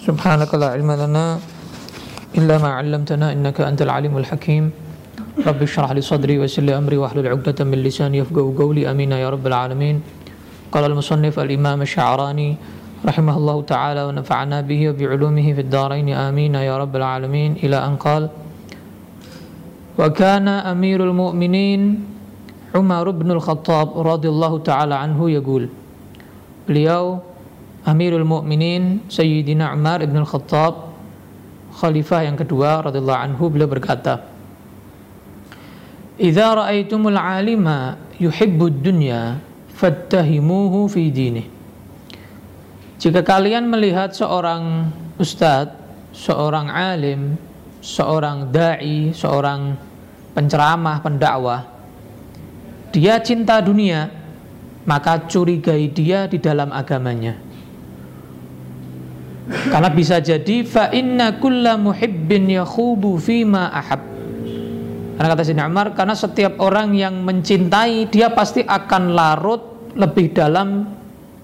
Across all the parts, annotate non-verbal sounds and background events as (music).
سبحانك لا علم لنا إلا ما علمتنا إنك أنت العليم الحكيم. رب اشرح لي صدري ويسر لي أمري واحلل عقدة من لساني يفقه قولي. أمين يا رب العالمين. قال المصنف الإمام الشعراني رحمه الله تعالى ونفعنا به وبعلومه في الدارين. آمين يا رب العالمين. إلى أن قال وكان أمير المؤمنين عمر بن الخطاب رضي الله تعالى عنه يقول beliau Amirul Mukminin Sayyidina Umar ibn Al-Khattab khalifah yang kedua radhiyallahu anhu beliau berkata Idza ra'aitumul 'alima yuhibbud dunya fattahimuhu fi dinih Jika kalian melihat seorang ustadz, seorang alim, seorang dai, seorang penceramah, pendakwah, dia cinta dunia, maka curigai dia di dalam agamanya. Karena bisa jadi fa inna kulla muhibbin yakhubu fima ahab. Karena kata Sina Umar, karena setiap orang yang mencintai dia pasti akan larut lebih dalam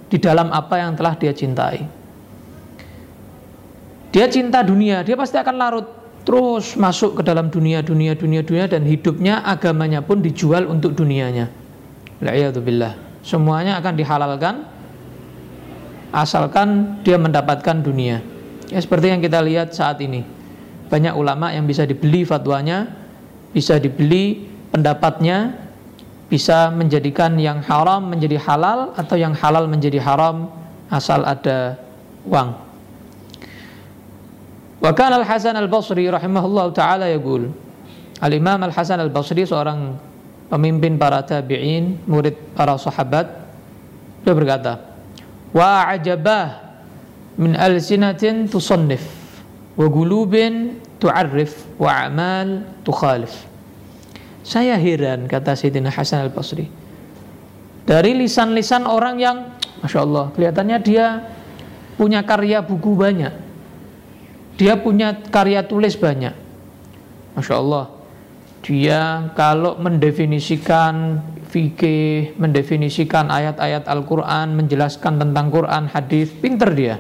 di dalam apa yang telah dia cintai. Dia cinta dunia, dia pasti akan larut terus masuk ke dalam dunia, dunia, dunia, dunia dan hidupnya, agamanya pun dijual untuk dunianya. La'iyatubillah. Semuanya akan dihalalkan asalkan dia mendapatkan dunia. Ya seperti yang kita lihat saat ini. Banyak ulama yang bisa dibeli fatwanya, bisa dibeli pendapatnya, bisa menjadikan yang haram menjadi halal atau yang halal menjadi haram asal ada uang. Wa kana Al-Hasan Al-Basri rahimahullah taala yaqul Al-Imam Al-Hasan Al-Basri seorang pemimpin para tabi'in, murid para sahabat, beliau berkata, wa min saya heran kata Sayyidina Hasan al-Basri. Dari lisan-lisan orang yang Masya Allah kelihatannya dia punya karya buku banyak. Dia punya karya tulis banyak. Masya Allah dia kalau mendefinisikan fikih, mendefinisikan ayat-ayat Al-Quran, menjelaskan tentang Quran, hadis, pinter dia.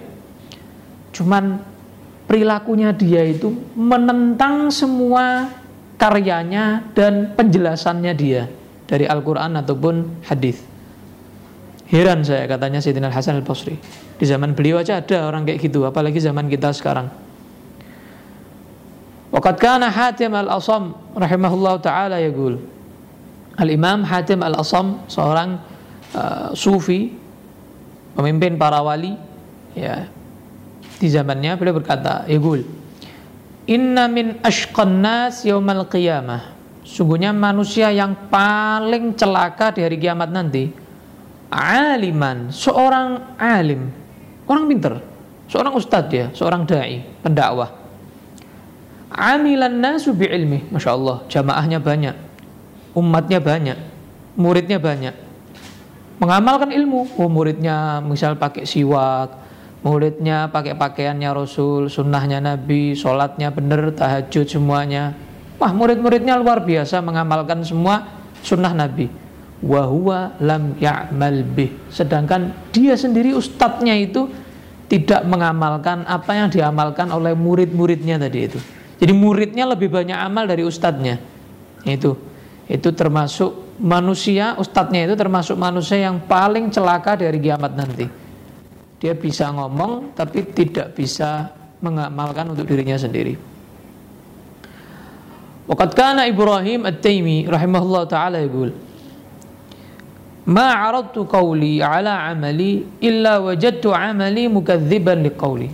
Cuman perilakunya dia itu menentang semua karyanya dan penjelasannya dia dari Al-Quran ataupun hadis. Heran saya katanya Sayyidina Hasan Al-Basri. Di zaman beliau aja ada orang kayak gitu, apalagi zaman kita sekarang. Waqad kana Hatim Al-Asam rahimahullah taala yaqul Al-Imam Hatim Al-Asam seorang uh, sufi pemimpin para wali ya di zamannya beliau berkata yaqul Inna min ashqan nas yaumal qiyamah sungguhnya manusia yang paling celaka di hari kiamat nanti aliman seorang alim orang pinter seorang ustadz ya seorang dai pendakwah Amilan nasu bi ilmi. Masya Allah, jamaahnya banyak. Umatnya banyak. Muridnya banyak. Mengamalkan ilmu. Oh, muridnya misal pakai siwak. Muridnya pakai pakaiannya Rasul, sunnahnya Nabi, sholatnya benar, tahajud semuanya. Wah, murid-muridnya luar biasa mengamalkan semua sunnah Nabi. Wahuwa lam ya'mal bih. Sedangkan dia sendiri ustadznya itu tidak mengamalkan apa yang diamalkan oleh murid-muridnya tadi itu. Jadi muridnya lebih banyak amal dari ustadznya. Itu itu termasuk manusia, ustadznya itu termasuk manusia yang paling celaka dari kiamat nanti. Dia bisa ngomong tapi tidak bisa mengamalkan untuk dirinya sendiri. Waqad kana Ibrahim At-Taimi rahimahullah taala yaqul Ma aradtu qawli ala amali illa wajadtu amali mukadziban liqawli.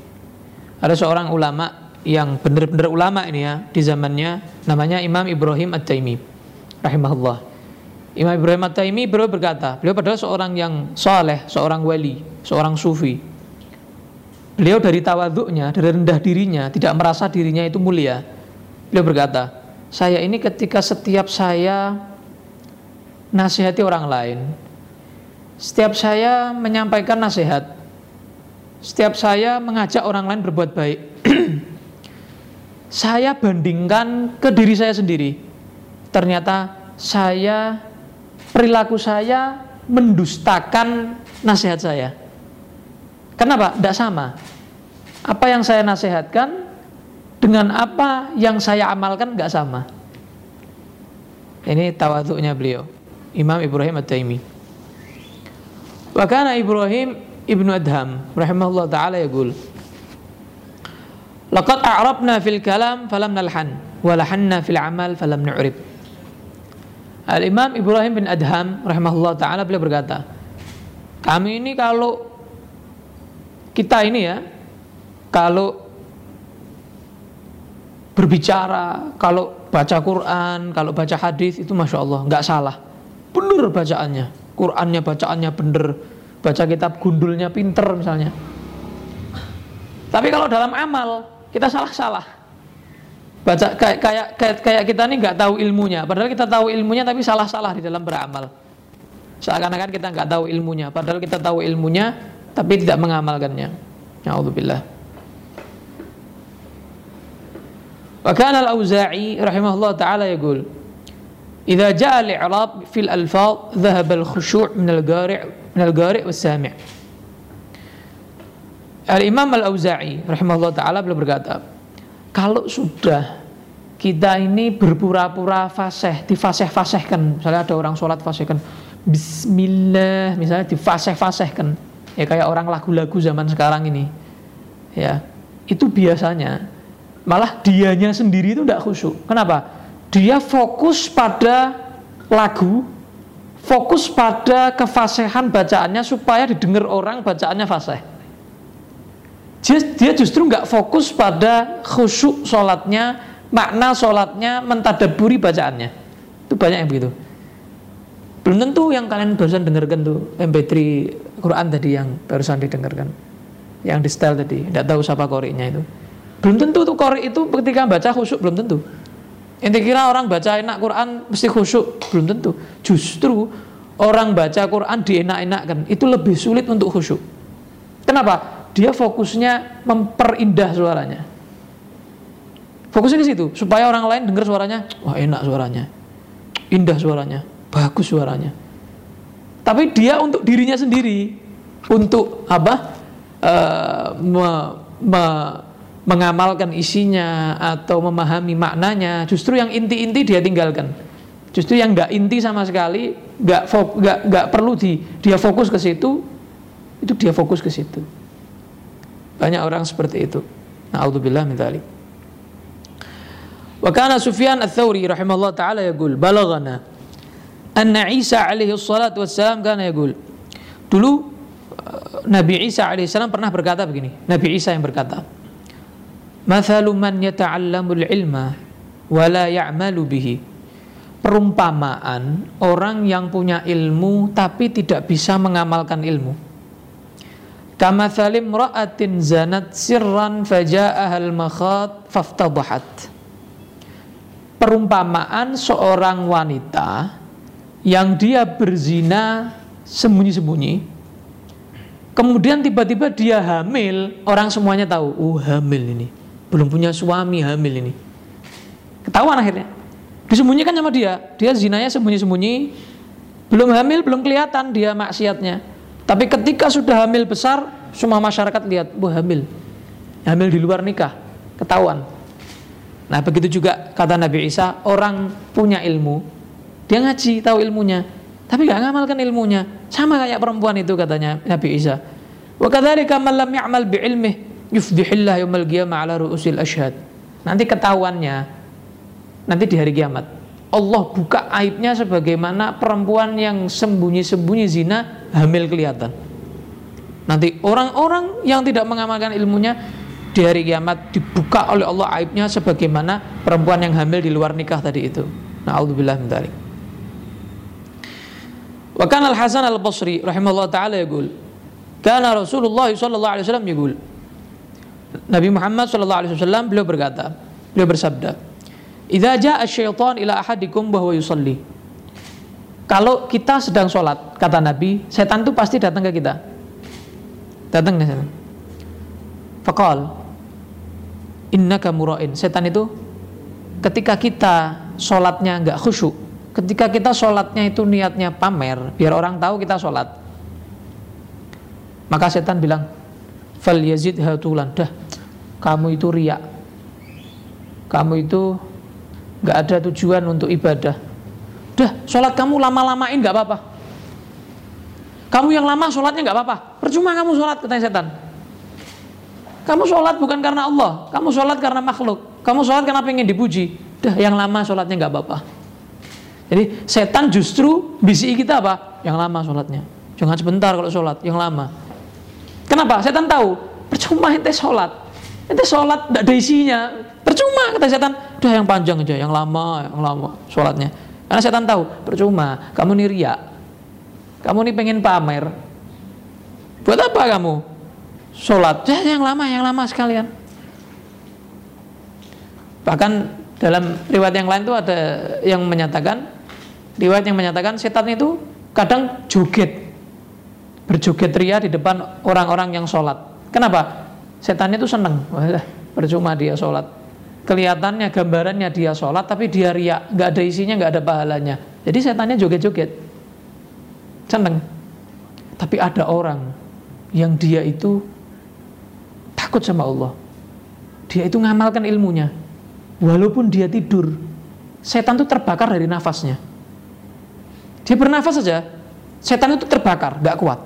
Ada seorang ulama yang benar-benar ulama ini ya di zamannya namanya Imam Ibrahim At-Taimi rahimahullah. Imam Ibrahim At-Taimi beliau berkata, beliau adalah seorang yang soleh, seorang wali, seorang sufi. Beliau dari tawaduknya, dari rendah dirinya, tidak merasa dirinya itu mulia. Beliau berkata, saya ini ketika setiap saya nasihati orang lain, setiap saya menyampaikan nasihat, setiap saya mengajak orang lain berbuat baik, (clears throat) saya bandingkan ke diri saya sendiri. Ternyata saya perilaku saya mendustakan nasihat saya. Kenapa? Tidak sama. apa yang saya nasihatkan dengan apa yang saya amalkan nggak sama. Ini tawaduknya beliau, Imam Ibrahim At-Taimi. Wakana Ibrahim ibnu Adham, rahimahullah taala yaqul, Laqad a'rabna fil kalam falam nalhan, wa lahanna fil amal falam nu'rib. Al-Imam Ibrahim bin Adham rahimahullah taala beliau berkata, kami ini kalau kita ini ya, kalau berbicara, kalau baca Quran, kalau baca hadis itu masya Allah nggak salah, bener bacaannya, Qurannya bacaannya bener, baca kitab gundulnya pinter misalnya. Tapi kalau dalam amal kita salah-salah baca kayak kayak kayak, kita ini nggak tahu ilmunya. Padahal kita tahu ilmunya tapi salah-salah di dalam beramal. Seakan-akan kita nggak tahu ilmunya. Padahal kita tahu ilmunya tapi tidak mengamalkannya. Ya wa kana al-auza'i rahimahullah taala yaqul idza jaa al-i'rab fil alfaz dhahaba al-khushu' min al-qari' min al-qari' was-sami' Al-Imam Al-Auza'i rahimahullah taala berkata kalau sudah kita ini berpura-pura fasih, difasih-fasihkan, misalnya ada orang sholat fasihkan, Bismillah, misalnya difasih-fasihkan, ya kayak orang lagu-lagu zaman sekarang ini, ya itu biasanya Malah dianya sendiri itu tidak khusyuk. Kenapa? Dia fokus pada lagu, fokus pada kefasihan bacaannya supaya didengar orang bacaannya fasih. Dia justru nggak fokus pada khusyuk sholatnya, makna sholatnya, mentadaburi bacaannya. Itu banyak yang begitu. Belum tentu yang kalian barusan dengarkan tuh MP3 Quran tadi yang barusan didengarkan. Yang di style tadi, tidak tahu siapa koriknya itu. Belum tentu tuh kori itu ketika baca khusyuk belum tentu. Inti kira orang baca enak Quran mesti khusyuk belum tentu. Justru orang baca Quran dienak-enakkan itu lebih sulit untuk khusyuk. Kenapa? Dia fokusnya memperindah suaranya. Fokusnya di situ supaya orang lain dengar suaranya, wah enak suaranya, indah suaranya, bagus suaranya. Tapi dia untuk dirinya sendiri, untuk apa? Uh, me, me, mengamalkan isinya atau memahami maknanya, justru yang inti-inti dia tinggalkan. Justru yang nggak inti sama sekali, nggak nggak perlu di dia fokus ke situ, itu dia fokus ke situ. Banyak orang seperti itu. Nauzubillah min dzalik. Wa kana Sufyan ats-Tsauri rahimahullah taala yaqul balaghana anna Isa alaihi salatu wassalam kana yaqul dulu Nabi Isa alaihi salam pernah berkata begini Nabi Isa yang berkata Mathalu man yata'allamul ilma wa la ya'malu bihi. Perumpamaan orang yang punya ilmu tapi tidak bisa mengamalkan ilmu. Kama thalim ra'atin zanat sirran faja'ahal makhat faftadahat. Perumpamaan seorang wanita yang dia berzina sembunyi-sembunyi kemudian tiba-tiba dia hamil orang semuanya tahu oh hamil ini. Belum punya suami hamil ini. Ketahuan akhirnya. Disembunyikan sama dia. Dia zinanya sembunyi-sembunyi. Belum hamil belum kelihatan dia maksiatnya tapi ketika sudah hamil besar semua masyarakat lihat wah hamil hamil di luar nikah ketahuan nah begitu juga kata Nabi Isa orang punya ilmu dia ngaji tahu ilmunya tapi nggak ngamalkan ilmunya sama kayak perempuan itu katanya Nabi Isa wa kadzalika man lam ya'mal bi yufdihillah yaumal qiyamah ala. Nanti ketahuannya nanti di hari kiamat. Allah buka aibnya sebagaimana perempuan yang sembunyi-sembunyi zina hamil kelihatan. Nanti orang-orang yang tidak mengamalkan ilmunya di hari kiamat dibuka oleh Allah aibnya sebagaimana perempuan yang hamil di luar nikah tadi itu. Na'udzubillah min dzalik. Wa kana Al-Hasan Al-Basri rahimahullah taala yaqul, kana Rasulullah sallallahu alaihi wasallam yaqul, Nabi Muhammad SAW beliau berkata, beliau bersabda, "Idza jaa syaitan ila ahadikum bahwa yusalli." Kalau kita sedang sholat, kata Nabi, setan itu pasti datang ke kita. Datang ke setan. Fakal, innaka mura'in. Setan itu ketika kita sholatnya nggak khusyuk, ketika kita sholatnya itu niatnya pamer, biar orang tahu kita sholat. Maka setan bilang, fal yazid hatulan dah kamu itu riak. Kamu itu nggak ada tujuan untuk ibadah. Dah, sholat kamu lama-lamain nggak apa-apa. Kamu yang lama sholatnya nggak apa-apa. Percuma kamu sholat katanya setan. Kamu sholat bukan karena Allah, kamu sholat karena makhluk. Kamu sholat karena pengen dipuji. Dah, yang lama sholatnya nggak apa-apa. Jadi setan justru bisi kita apa? Yang lama sholatnya. Jangan sebentar kalau sholat, yang lama. Kenapa? Setan tahu, percuma ente sholat. Ente sholat tidak ada isinya. Percuma kata setan. Udah yang panjang aja, yang lama, yang lama sholatnya. Karena setan tahu, percuma. Kamu nih riak. Kamu nih pengen pamer. Buat apa kamu? Sholat. Ya, yang lama, yang lama sekalian. Bahkan dalam riwayat yang lain itu ada yang menyatakan riwayat yang menyatakan setan itu kadang joget berjoget ria di depan orang-orang yang sholat kenapa? setan itu seneng percuma dia sholat kelihatannya gambarannya dia sholat tapi dia ria nggak ada isinya nggak ada pahalanya jadi setannya joget-joget seneng tapi ada orang yang dia itu takut sama Allah dia itu ngamalkan ilmunya walaupun dia tidur setan itu terbakar dari nafasnya dia bernafas saja, setan itu terbakar, gak kuat.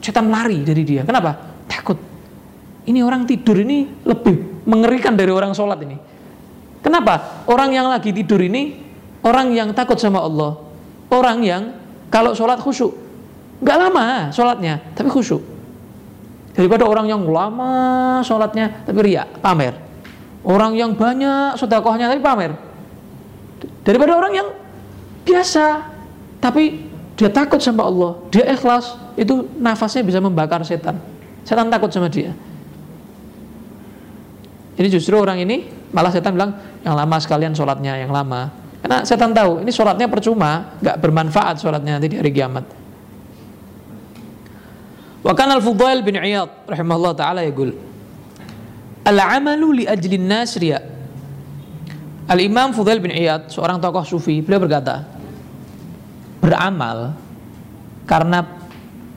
Setan lari dari dia. Kenapa? Takut. Ini orang tidur ini lebih mengerikan dari orang sholat ini. Kenapa? Orang yang lagi tidur ini orang yang takut sama Allah. Orang yang kalau sholat khusyuk. Gak lama sholatnya, tapi khusyuk. Daripada orang yang lama sholatnya, tapi riak, pamer. Orang yang banyak sodakohnya, tapi pamer. Daripada orang yang biasa, tapi dia takut sama Allah, dia ikhlas, itu nafasnya bisa membakar setan. Setan takut sama dia. Ini justru orang ini malah setan bilang yang lama sekalian sholatnya yang lama. Karena setan tahu ini sholatnya percuma, nggak bermanfaat sholatnya nanti di hari kiamat. Wa kana al-Fudail bin Iyad rahimahullah taala yaqul Al-amalu li ajlin nas. Al-Imam Fudail bin Iyad, seorang tokoh sufi, beliau berkata, beramal karena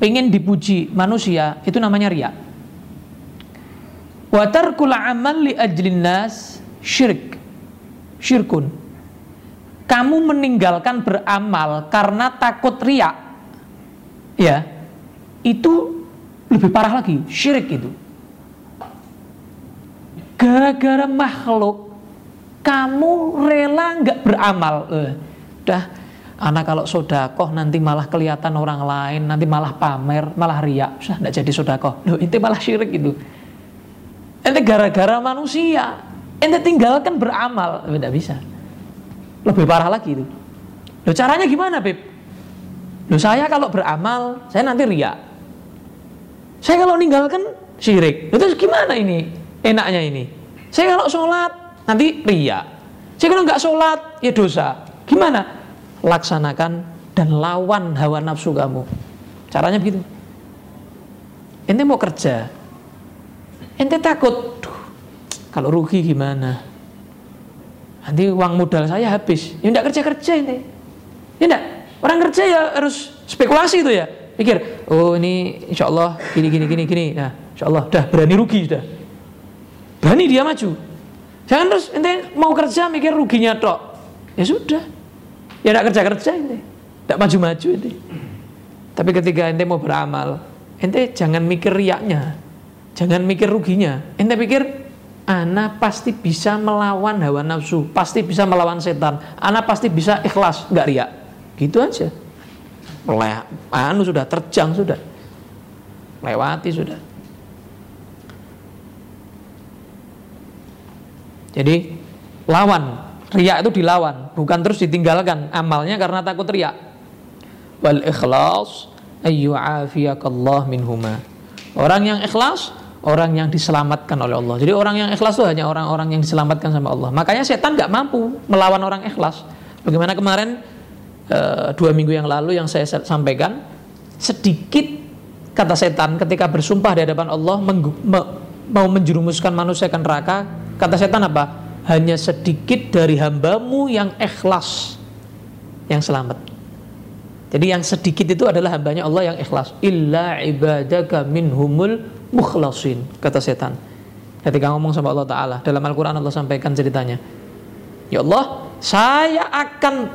pengen dipuji manusia itu namanya ria. Wa tarkul amal li ajlin nas syirik. Syirkun. Kamu meninggalkan beramal karena takut ria. Ya. Itu lebih parah lagi, syirik itu. Gara-gara makhluk kamu rela nggak beramal. Eh, udah Anak kalau sodakoh nanti malah kelihatan orang lain, nanti malah pamer, malah riak, susah tidak jadi sodakoh. Loh, itu malah syirik itu. Ente gara-gara manusia, ente tinggalkan beramal, tidak bisa. Lebih parah lagi itu. Loh caranya gimana, Beb? Loh saya kalau beramal, saya nanti riak. Saya kalau ninggalkan syirik. Itu gimana ini? Enaknya ini. Saya kalau sholat, nanti riak. Saya kalau nggak sholat, ya dosa. Gimana? laksanakan dan lawan hawa nafsu kamu. Caranya begitu. Ente mau kerja, ente takut, kalau rugi gimana? Nanti uang modal saya habis. Ya enggak kerja kerja ente. Ya enggak. Orang kerja ya harus spekulasi itu ya. Pikir, oh ini insya Allah gini gini gini gini. Nah, insya Allah dah berani rugi sudah. Berani dia maju. Jangan terus ente mau kerja mikir ruginya tok. Ya sudah, Ya tidak kerja-kerja ini. Tidak maju-maju ini. Tapi ketika ente mau beramal, ente jangan mikir riaknya. Jangan mikir ruginya. Ente pikir, Ana pasti bisa melawan hawa nafsu. Pasti bisa melawan setan. Ana pasti bisa ikhlas. Nggak riak. Gitu aja. Leh, anu sudah terjang sudah. Lewati sudah. Jadi lawan Riak itu dilawan, bukan terus ditinggalkan amalnya karena takut riak. Wal ikhlas ayyu'afiyakallah minhuma. Orang yang ikhlas, orang yang diselamatkan oleh Allah. Jadi orang yang ikhlas itu hanya orang-orang yang diselamatkan sama Allah. Makanya setan nggak mampu melawan orang ikhlas. Bagaimana kemarin e, dua minggu yang lalu yang saya sampaikan, sedikit kata setan ketika bersumpah di hadapan Allah mau menjerumuskan manusia ke neraka, kata setan apa? hanya sedikit dari hambamu yang ikhlas yang selamat. Jadi yang sedikit itu adalah hambanya Allah yang ikhlas. Illa ibadaka minhumul mukhlasin kata setan. ketika ngomong sama Allah Ta'ala dalam Al-Quran Allah sampaikan ceritanya. Ya Allah saya akan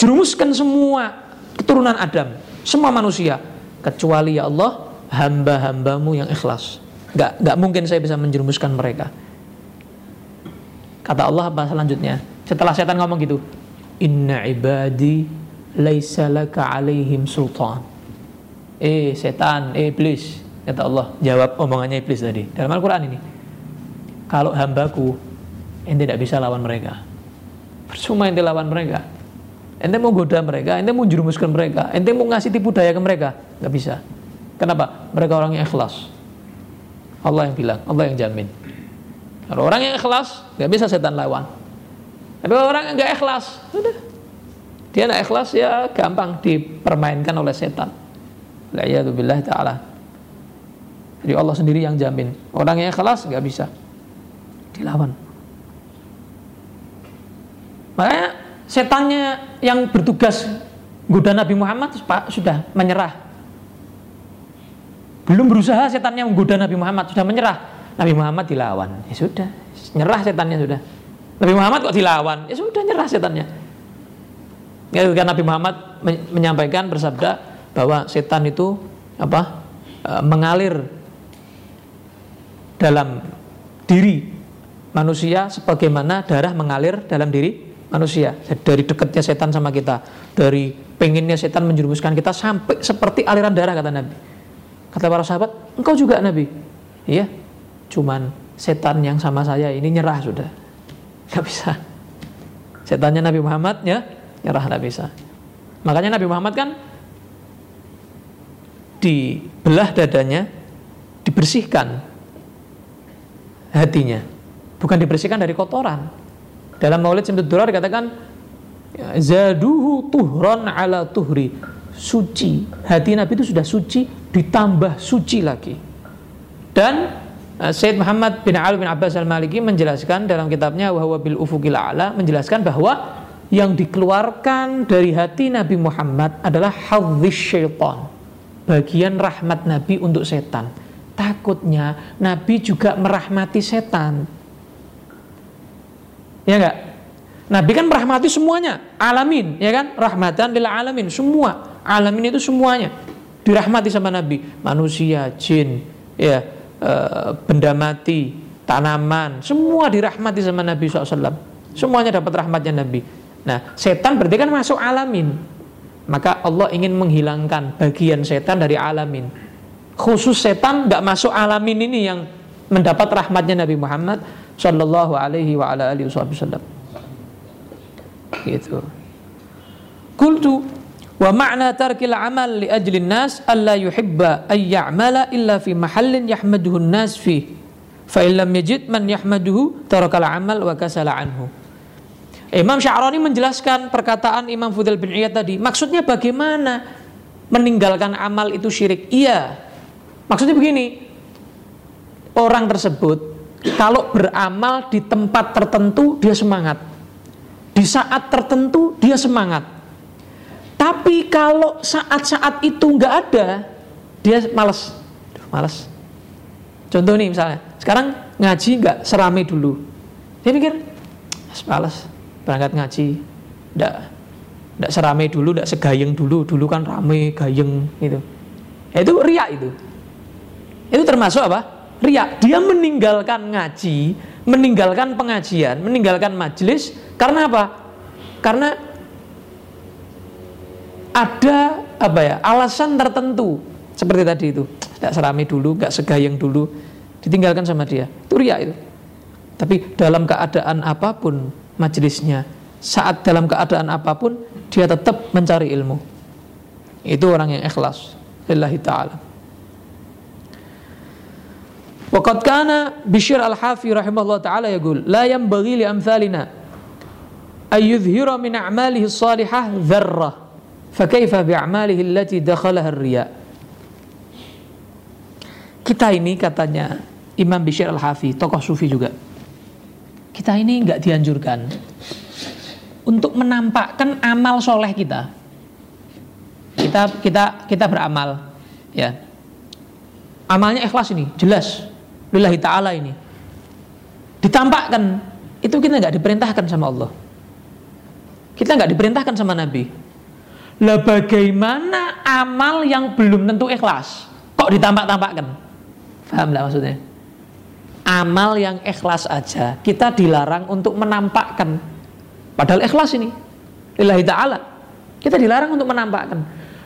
jerumuskan semua keturunan Adam semua manusia kecuali ya Allah hamba-hambamu yang ikhlas. Gak, gak mungkin saya bisa menjerumuskan mereka. Kata Allah apa selanjutnya? Setelah setan ngomong gitu inna ibadi laisa alaihim sultan. Eh setan eh iblis kata Allah jawab omongannya iblis tadi. Dalam Al-Quran ini kalau hambaku ente tidak bisa lawan mereka. Percuma ente lawan mereka. Ente mau goda mereka ente mau jurumuskan mereka ente mau ngasih tipu daya ke mereka nggak bisa. Kenapa? Mereka orang yang ikhlas. Allah yang bilang Allah yang jamin. Kalau orang yang ikhlas nggak bisa setan lawan. Tapi orang yang nggak ikhlas udah. Dia nggak ikhlas ya gampang dipermainkan oleh setan. La'iyadzubillah ta'ala. Jadi Allah sendiri yang jamin. Orang yang ikhlas nggak bisa dilawan. Makanya setannya yang bertugas goda Nabi Muhammad sudah menyerah. Belum berusaha setannya menggoda Nabi Muhammad sudah menyerah. Nabi Muhammad dilawan. Ya sudah, nyerah setannya sudah. Nabi Muhammad kok dilawan? Ya sudah nyerah setannya. Ya, Nabi Muhammad menyampaikan bersabda, bahwa setan itu apa e, mengalir dalam diri manusia sebagaimana darah mengalir dalam diri manusia. Dari dekatnya setan sama kita dari pengennya setan menjerumuskan kita sampai seperti aliran darah kata Nabi. Kata para sahabat engkau juga Nabi? Iya cuman setan yang sama saya ini nyerah sudah. (laughs) Nggak bisa. Setannya Nabi Muhammad ya nyerah nggak bisa. Makanya Nabi Muhammad kan dibelah dadanya, dibersihkan hatinya. Bukan dibersihkan dari kotoran. Dalam Maulid Simtud Durar dikatakan zaduhu tuhron ala tuhri. Suci. Hati Nabi itu sudah suci ditambah suci lagi. Dan uh, Sayyid Muhammad bin Ali bin Abbas al-Maliki menjelaskan dalam kitabnya Wahwa bil ufukil a'la menjelaskan bahwa yang dikeluarkan dari hati Nabi Muhammad adalah hadis syaitan bagian rahmat Nabi untuk setan. Takutnya Nabi juga merahmati setan. Ya enggak? Nabi kan merahmati semuanya, alamin, ya kan? Rahmatan lil alamin, semua. Alamin itu semuanya dirahmati sama Nabi. Manusia, jin, ya, e, benda mati, tanaman, semua dirahmati sama Nabi SAW. Semuanya dapat rahmatnya Nabi. Nah, setan berarti kan masuk alamin. Maka Allah ingin menghilangkan bagian setan dari alamin. Khusus setan nggak masuk alamin ini yang mendapat rahmatnya Nabi Muhammad Shallallahu Alaihi wa ala alihi wasallam. Gitu. Kultu wa ma'na tarkil amal li ajli nas alla yuhibba ay ya'mala illa fi mahallin yahmaduhu nas fi fa illam yajid man yahmaduhu tarakal amal wa kasala anhu Imam Sya'rani menjelaskan perkataan Imam Fudel bin Iyad tadi. Maksudnya bagaimana meninggalkan amal itu syirik? Iya. Maksudnya begini. Orang tersebut kalau beramal di tempat tertentu dia semangat. Di saat tertentu dia semangat. Tapi kalau saat-saat itu nggak ada, dia males. Males. Contoh nih misalnya, sekarang ngaji nggak serame dulu. Dia mikir, males berangkat ngaji ndak ndak seramai dulu ndak segayeng dulu dulu kan rame gayeng gitu ya, itu riak itu itu termasuk apa? Riak. Dia meninggalkan ngaji meninggalkan pengajian meninggalkan majelis karena apa? Karena ada apa ya alasan tertentu. Seperti tadi itu. Tidak seramai dulu nggak segayeng dulu. Ditinggalkan sama dia. Itu riak itu. Tapi dalam keadaan apa pun majelisnya saat dalam keadaan apa pun dia tetap mencari ilmu. Itu orang yang ikhlas. Lillahi ta'ala Waqad kana Bishr al-Hafi rahimahullah ta'ala yaqul la yanbaghi li amthalina ay yudhhira min a'malihi salihah dharra fa kaifa bi a'malihi allati dakhalaha ar-riya Kita ini katanya Imam Bishr al-Hafi tokoh sufi juga kita ini nggak dianjurkan untuk menampakkan amal soleh kita. Kita kita kita beramal, ya. Amalnya ikhlas ini, jelas. Lillahi ta'ala ini. Ditampakkan. Itu kita nggak diperintahkan sama Allah. Kita nggak diperintahkan sama Nabi. Lah bagaimana amal yang belum tentu ikhlas? Kok ditampak-tampakkan? Paham nggak maksudnya? Amal yang ikhlas aja kita dilarang untuk menampakkan. Padahal ikhlas ini. Lillahi ta'ala. Kita dilarang untuk menampakkan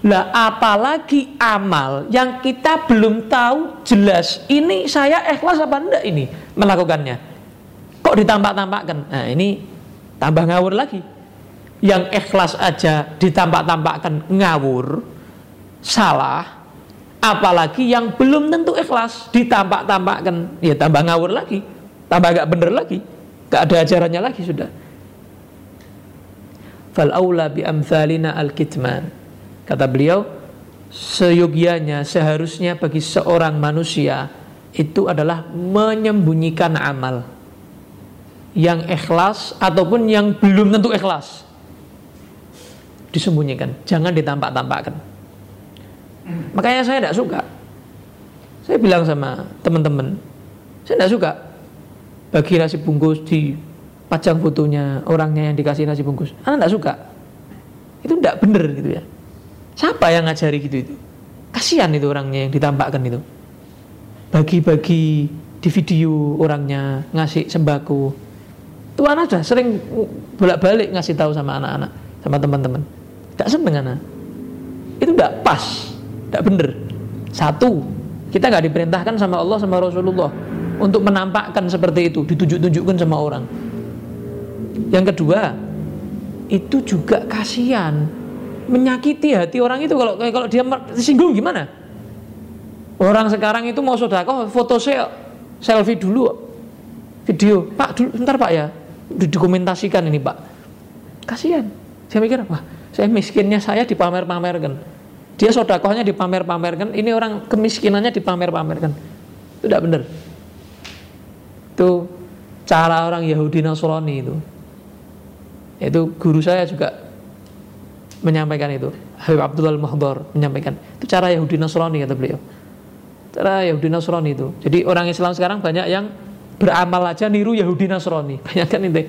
lah apalagi amal yang kita belum tahu jelas ini saya ikhlas apa enggak ini melakukannya. Kok ditampak-tampakkan? Nah, ini tambah ngawur lagi. Yang ikhlas aja ditampak-tampakkan ngawur, salah. Apalagi yang belum tentu ikhlas ditampak-tampakkan, ya tambah ngawur lagi, tambah gak bener lagi, gak ada ajarannya lagi sudah. Fal aula bi amthalina al-kitman Kata beliau, seyogianya seharusnya bagi seorang manusia itu adalah menyembunyikan amal. Yang ikhlas ataupun yang belum tentu ikhlas. Disembunyikan jangan ditampak-tampakkan. Makanya saya tidak suka. Saya bilang sama teman-teman saya tidak suka bagi nasi bungkus di pajang fotonya orangnya yang dikasih nasi bungkus. Anak tidak suka? Itu tidak benar gitu ya Siapa yang ngajari gitu itu? Kasihan itu orangnya yang ditampakkan itu. Bagi-bagi di video orangnya ngasih sembako. Tuan aja sering bolak-balik ngasih tahu sama anak-anak, sama teman-teman. Tidak seneng anak. Itu tidak pas, tidak bener. Satu, kita nggak diperintahkan sama Allah sama Rasulullah untuk menampakkan seperti itu, ditunjuk-tunjukkan sama orang. Yang kedua, itu juga kasihan menyakiti hati orang itu. Kalau kalau dia tersinggung gimana? Orang sekarang itu mau sodako foto saya selfie dulu video. Pak dulu sebentar pak ya. Didokumentasikan ini pak. Kasihan. Saya mikir wah saya miskinnya saya dipamer-pamerkan. Dia sodakohnya dipamer-pamerkan ini orang kemiskinannya dipamer-pamerkan. Itu tidak benar itu cara orang Yahudi Nasrani itu. Itu guru saya juga menyampaikan itu. Habib Abdullah Mahdor menyampaikan. Itu cara Yahudi Nasrani kata beliau. Cara Yahudi Nasrani itu. Jadi orang Islam sekarang banyak yang beramal aja niru Yahudi Nasrani. (laughs) Banyak kan itu.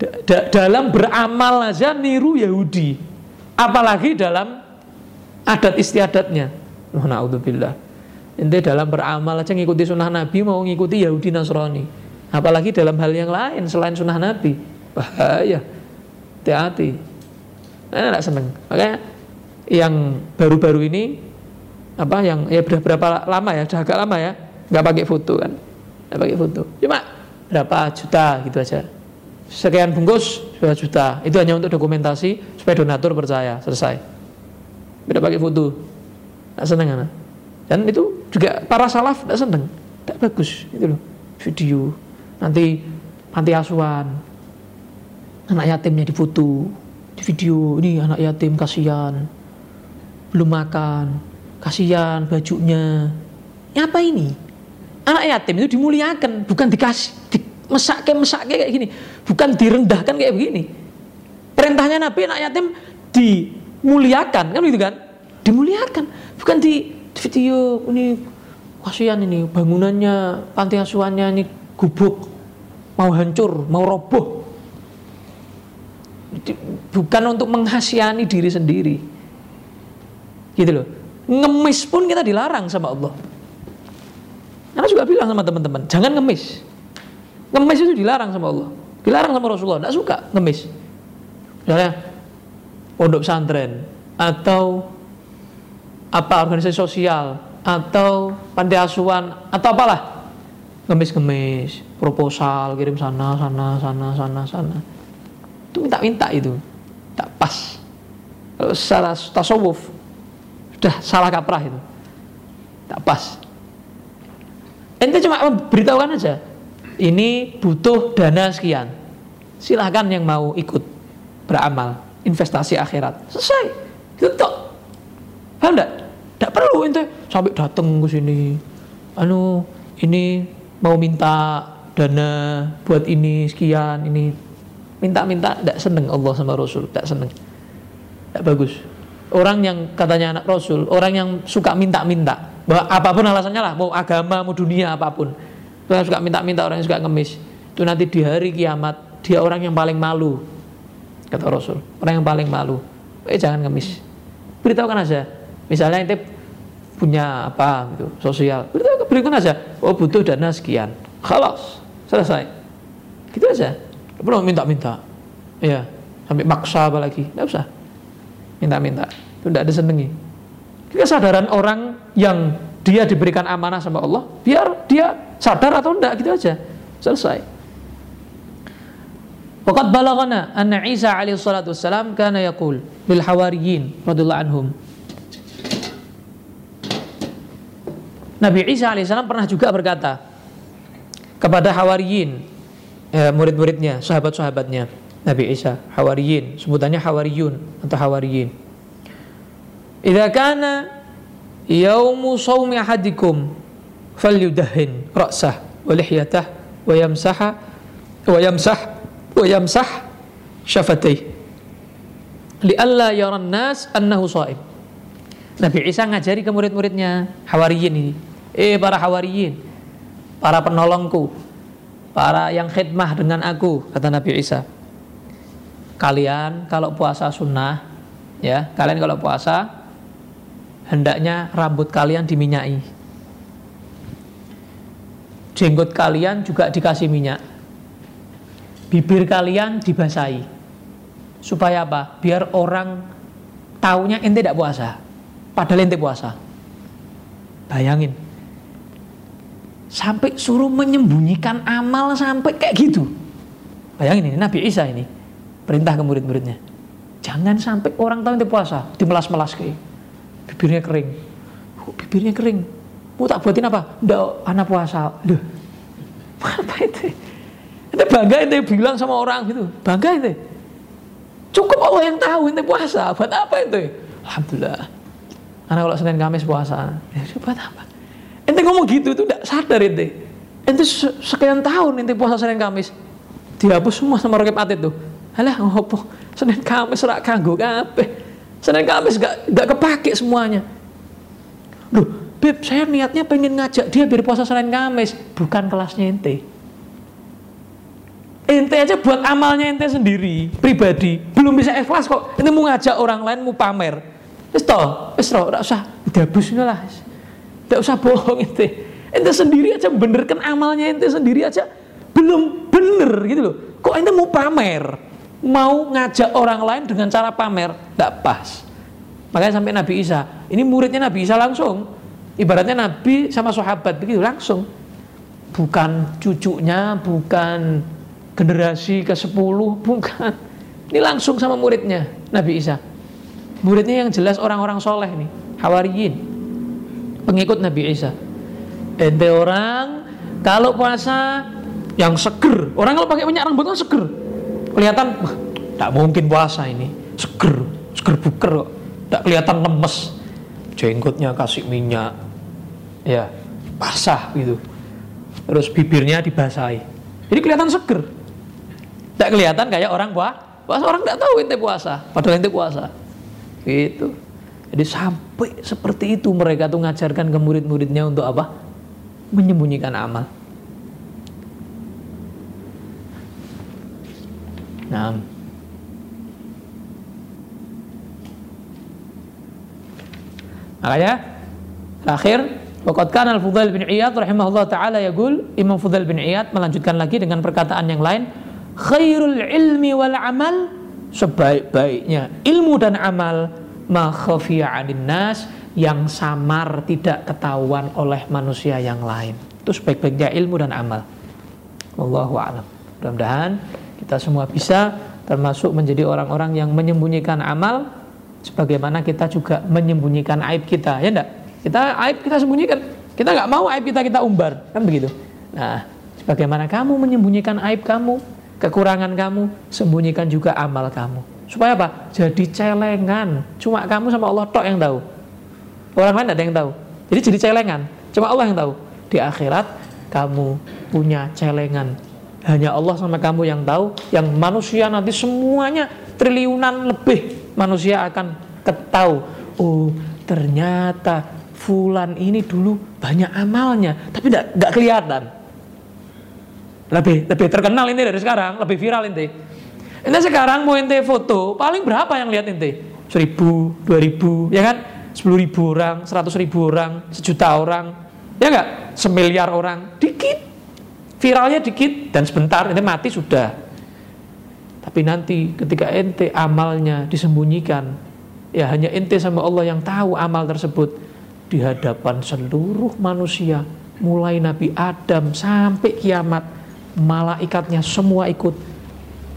Da dalam beramal aja niru Yahudi. Apalagi dalam adat istiadatnya. Oh, naudzubillah. Inti dalam beramal aja ngikuti sunnah Nabi mau ngikuti Yahudi Nasrani. Apalagi dalam hal yang lain selain sunnah Nabi. Bahaya. Hati-hati. Nah, tidak seneng. Makanya yang baru-baru ini apa yang ya sudah berapa lama ya, sudah agak lama ya, nggak pakai foto kan, nggak pakai foto. Cuma berapa juta gitu aja. Sekian bungkus sudah juta. Itu hanya untuk dokumentasi supaya donatur percaya. Selesai. Tidak pakai foto. Tidak seneng kan? Dan itu juga para salaf tidak seneng. Tidak bagus itu loh. Video nanti panti asuhan anak yatimnya difoto di video ini anak yatim kasihan. Belum makan kasihan bajunya. Ya apa ini? Anak yatim itu dimuliakan bukan dikasih di, mesak kayak mesak kayak gini. Bukan direndahkan kayak begini. Perintahnya Nabi anak yatim dimuliakan kan begitu kan? Dimuliakan bukan di video ini kasihan ini bangunannya panti asuhannya ini gubuk mau hancur mau roboh bukan untuk menghasiani diri sendiri. Gitu loh. Ngemis pun kita dilarang sama Allah. Karena juga bilang sama teman-teman jangan ngemis. Ngemis itu dilarang sama Allah. Dilarang sama Rasulullah tidak suka ngemis. Misalnya pondok pesantren atau apa organisasi sosial atau panti asuhan atau apalah. Ngemis-ngemis proposal kirim sana sana sana sana sana itu minta-minta itu. Tak pas. Kalau secara tasawuf sudah salah kaprah itu. Tak pas. Ente cuma beritahukan aja ini butuh dana sekian. Silahkan yang mau ikut beramal investasi akhirat. Selesai. Itu toh paham enggak? tidak perlu ente sampai datang ke sini. Anu ini mau minta dana buat ini sekian ini minta-minta tidak seneng Allah sama Rasul tidak seneng. Tidak bagus. Orang yang katanya anak Rasul orang yang suka minta-minta bahwa apa pun alasannya lah mau agama mau dunia apa pun. Tuhan suka minta-minta orang yang suka ngemis. Itu nanti di hari kiamat dia orang yang paling malu kata Rasul. Orang yang paling malu. Eh jangan ngemis. Beritahukan aja. Misalnya ente punya apa gitu sosial. Beritahu beritahukan aja. Oh butuh dana sekian. Khalas, selesai. Gitu aja perlu minta-minta. Ya sampai maksa apalagi tidak usah. Minta-minta. Itu tidak ada senengi kesadaran orang yang dia diberikan amanah sama Allah biar dia sadar atau tidak gitu aja. Selesai. Waqad balagana anna Isa alaihi salatu wassalam kana yaqul lil hawariyin radhiyallahu anhum. Nabi Isa alaihissalam pernah juga berkata kepada hawariyin eh, murid-muridnya, sahabat-sahabatnya. Nabi Isa, hawariyin, sebutannya hawariyun atau hawariyin. Idza kana yaumu shaumi ahadikum falyudahin ra'sah wa lihyatah wa yamsaha wa yamsah wa yamsah syafatih. Lialla yaran nas annahu shaim Nabi Isa ngajari ke murid-muridnya hawariyin ini. Eh para hawariyin para penolongku para yang khidmah dengan aku kata Nabi Isa kalian kalau puasa sunnah ya kalian kalau puasa hendaknya rambut kalian diminyai jenggot kalian juga dikasih minyak bibir kalian dibasahi. Supaya apa? Biar orang taunya ente tidak puasa. Padahal ente puasa. Bayangin. Sampai suruh menyembunyikan amal sampai kayak gitu. Bayangin ini Nabi Isa ini. Perintah ke murid-muridnya. Jangan sampai orang tahu ente puasa. Dimelas-melas kayak. Bibirnya kering. Oh, bibirnya kering. Mau tak buatin apa? Nggak, anak puasa. Loh. Apa itu? Ente bangga ente bilang sama orang gitu. Bangga ente. Cukup Allah yang tahu ente puasa. Buat apa ente? Alhamdulillah. Karena kalau Senin Kamis puasa, ya buat apa? Ente ngomong gitu itu tidak sadar ente. Ente sekian tahun ente puasa Senin Kamis. Dihapus semua sama rokep atit tuh. Alah ngopo? Senin Kamis rak kanggo kabeh. Senin Kamis gak gak kepake semuanya. Duh, Beb, saya niatnya pengen ngajak dia biar puasa Senin Kamis, bukan kelasnya ente ente aja buat amalnya ente sendiri pribadi belum bisa ikhlas kok ente mau ngajak orang lain mau pamer wis toh wis enggak usah dabus lah enggak usah bohong ente. Ente sendiri aja benerkan amalnya ente sendiri aja belum bener gitu loh. Kok ente mau pamer? Mau ngajak orang lain dengan cara pamer? Enggak pas. Makanya sampai Nabi Isa. Ini muridnya Nabi Isa langsung. Ibaratnya Nabi sama sahabat begitu langsung. Bukan cucunya bukan generasi ke-10 bukan. Ini langsung sama muridnya Nabi Isa. Muridnya yang jelas orang-orang soleh nih, hawariyin. Pengikut Nabi Isa. Ente orang kalau puasa yang seger. Orang kalau pakai minyak rambut kan seger. Kelihatan wah, tak mungkin puasa ini. Seger, seger buker kok. Tak kelihatan lemes. Jenggotnya kasih minyak. Ya, basah gitu. Terus bibirnya dibasahi. Jadi kelihatan seger. Tidak kelihatan kayak orang puasa. Puasa orang tidak tahu ente puasa, padahal ente puasa. Gitu. Jadi sampai seperti itu mereka tuh ngajarkan ke murid-muridnya untuk apa? Menyembunyikan amal. Nah, makanya terakhir Waqad al-Fudail bin Iyad rahimahullah taala yaqul Imam Fudail bin Iyad melanjutkan lagi dengan perkataan yang lain khairul ilmi wal amal sebaik-baiknya ilmu dan amal ma khafiya nas yang samar tidak ketahuan oleh manusia yang lain. Itu sebaik-baiknya ilmu dan amal. Wallahu a'lam. Mudah-mudahan kita semua bisa termasuk menjadi orang-orang yang menyembunyikan amal sebagaimana kita juga menyembunyikan aib kita. Ya enggak? Kita aib kita sembunyikan. Kita nggak mau aib kita kita umbar. Kan begitu? Nah sebagaimana kamu menyembunyikan aib kamu kekurangan kamu, sembunyikan juga amal kamu. Supaya apa? Jadi celengan. Cuma kamu sama Allah tok yang tahu. Orang lain tidak ada yang tahu. Jadi jadi celengan. Cuma Allah yang tahu. Di akhirat kamu punya celengan. Hanya Allah sama kamu yang tahu. Yang manusia nanti semuanya triliunan lebih manusia akan ketahu. Oh ternyata Fulan ini dulu banyak amalnya, tapi nggak kelihatan. Lebih lebih terkenal ini dari sekarang, lebih viral ini. Ini sekarang mau ente foto, paling berapa yang lihat ente? Seribu, dua ribu, ya kan? Sepuluh ribu orang, seratus ribu orang, sejuta orang, ya enggak? Semiliar orang, dikit. Viralnya dikit dan sebentar ente mati sudah. Tapi nanti ketika ente amalnya disembunyikan, ya hanya ente sama Allah yang tahu amal tersebut di hadapan seluruh manusia, mulai Nabi Adam sampai kiamat, malaikatnya semua ikut,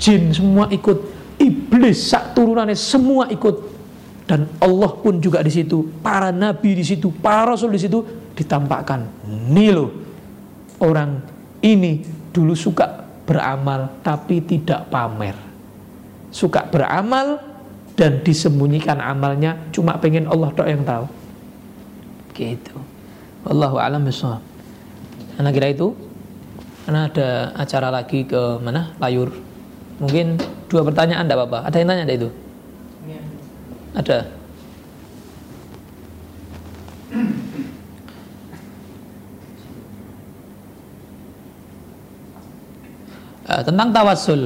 jin semua ikut, iblis sak turunannya semua ikut dan Allah pun juga di situ, para nabi di situ, para rasul di situ ditampakkan. Nih loh, orang ini dulu suka beramal tapi tidak pamer. Suka beramal dan disembunyikan amalnya cuma pengen Allah tok yang tahu. Gitu. Wallahu a'lam. Karena kira itu karena ada acara lagi ke mana? Layur. Mungkin dua pertanyaan enggak apa-apa. Ada yang tanya ada itu? Ya. Ada. Uh, tentang tawasul.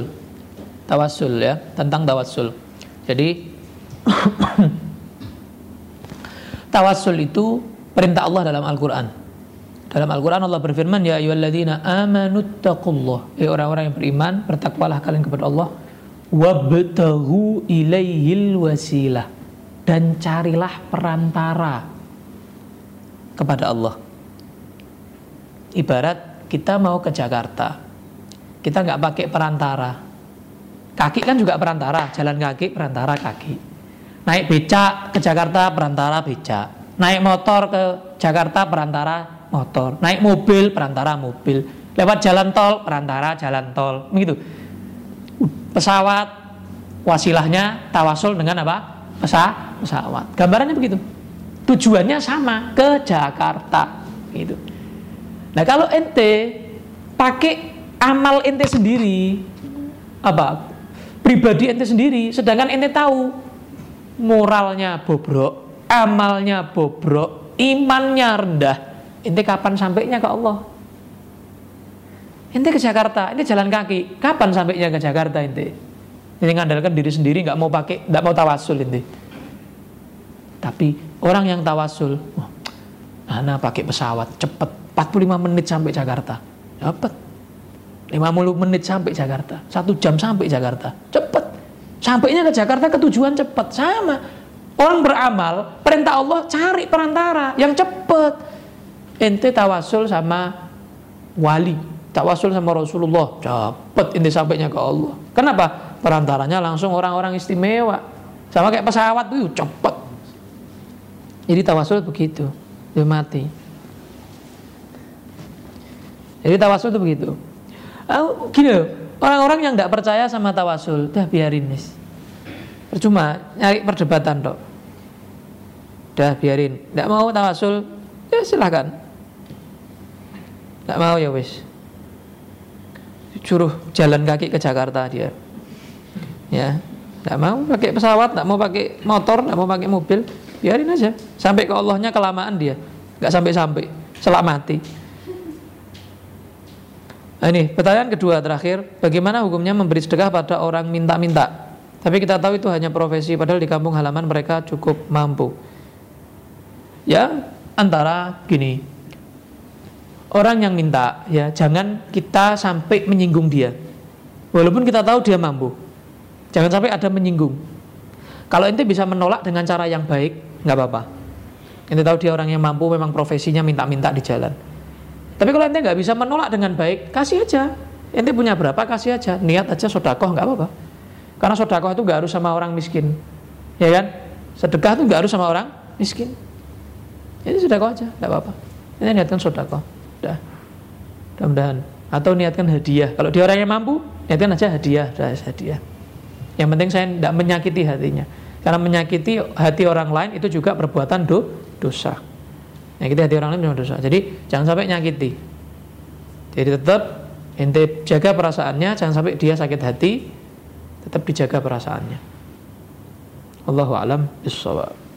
Tawasul ya, tentang tawasul. Jadi (coughs) tawasul itu perintah Allah dalam Al-Qur'an. Dalam Al-Quran Allah berfirman, Ya ayuhalladzina amanu taqullah. Ya orang-orang yang beriman, bertakwalah kalian kepada Allah. Wabtahu ilaihil wasilah. Dan carilah perantara kepada Allah. Ibarat kita mau ke Jakarta. Kita nggak pakai perantara. Kaki kan juga perantara, jalan kaki perantara kaki. Naik becak ke Jakarta perantara becak. Naik motor ke Jakarta perantara motor, naik mobil perantara mobil, lewat jalan tol perantara jalan tol, begitu. Pesawat wasilahnya tawasul dengan apa? Pesa, pesawat. Gambarannya begitu. Tujuannya sama ke Jakarta, gitu. Nah kalau ente pakai amal ente sendiri, apa? Pribadi ente sendiri, sedangkan ente tahu moralnya bobrok, amalnya bobrok, imannya rendah, Ente kapan sampainya ke Allah? Ente ke Jakarta, ini jalan kaki. Kapan sampainya ke Jakarta ente? Ini ngandalkan diri sendiri, nggak mau pakai, nggak mau tawasul ente. Tapi orang yang tawasul, oh, pakai pesawat cepet 45 menit sampai Jakarta. Cepet. 50 menit sampai Jakarta. Satu jam sampai Jakarta. Cepet. Sampainya ke Jakarta ke tujuan cepet. Sama. Orang beramal, perintah Allah cari perantara yang cepet ente tawasul sama wali tawasul sama Rasulullah. Cepet ente sampainya ke Allah. Kenapa? Perantaranya langsung orang-orang istimewa. Sama kayak pesawat tuh cepet. Jadi tawasul begitu dia mati. Jadi tawasul itu begitu. Oh, gini orang-orang yang tidak percaya sama tawasul udah biarin nis percuma nyari perdebatan dok. Udah biarin. Tidak mau tawasul ya silahkan Tak mau ya wis. Suruh jalan kaki ke Jakarta dia. Ya, tak mau pakai pesawat, tak mau pakai motor, tak mau pakai mobil, biarin aja. Sampai ke Allahnya kelamaan dia, nggak sampai-sampai, selamati. Nah, ini pertanyaan kedua terakhir, bagaimana hukumnya memberi sedekah pada orang minta-minta? Tapi kita tahu itu hanya profesi, padahal di kampung halaman mereka cukup mampu. Ya, antara gini, orang yang minta ya jangan kita sampai menyinggung dia. Walaupun kita tahu dia mampu. Jangan sampai ada menyinggung. Kalau ente bisa menolak dengan cara yang baik nggak apa-apa. Ente tahu dia orang yang mampu memang profesinya minta-minta di jalan. Tapi kalau ente nggak bisa menolak dengan baik kasih aja. Ente punya berapa kasih aja. Niat aja sodakoh nggak apa-apa. Karena sodakoh itu nggak harus sama orang miskin. Ya kan? Sedekah itu nggak harus sama orang miskin. Jadi sodakoh aja nggak apa-apa. Ini niatkan sodakoh Dah. Mudah-mudahan. Atau niatkan hadiah. Kalau dia orang yang mampu, niatkan aja hadiah, dah hadiah. Yang penting saya tidak menyakiti hatinya. Karena menyakiti hati orang lain itu juga perbuatan do, dosa. Nyakiti hati orang lain memang dosa. Jadi jangan sampai nyakiti. Jadi tetap ente jaga perasaannya, jangan sampai dia sakit hati, tetap dijaga perasaannya. Allahu alam bisawab.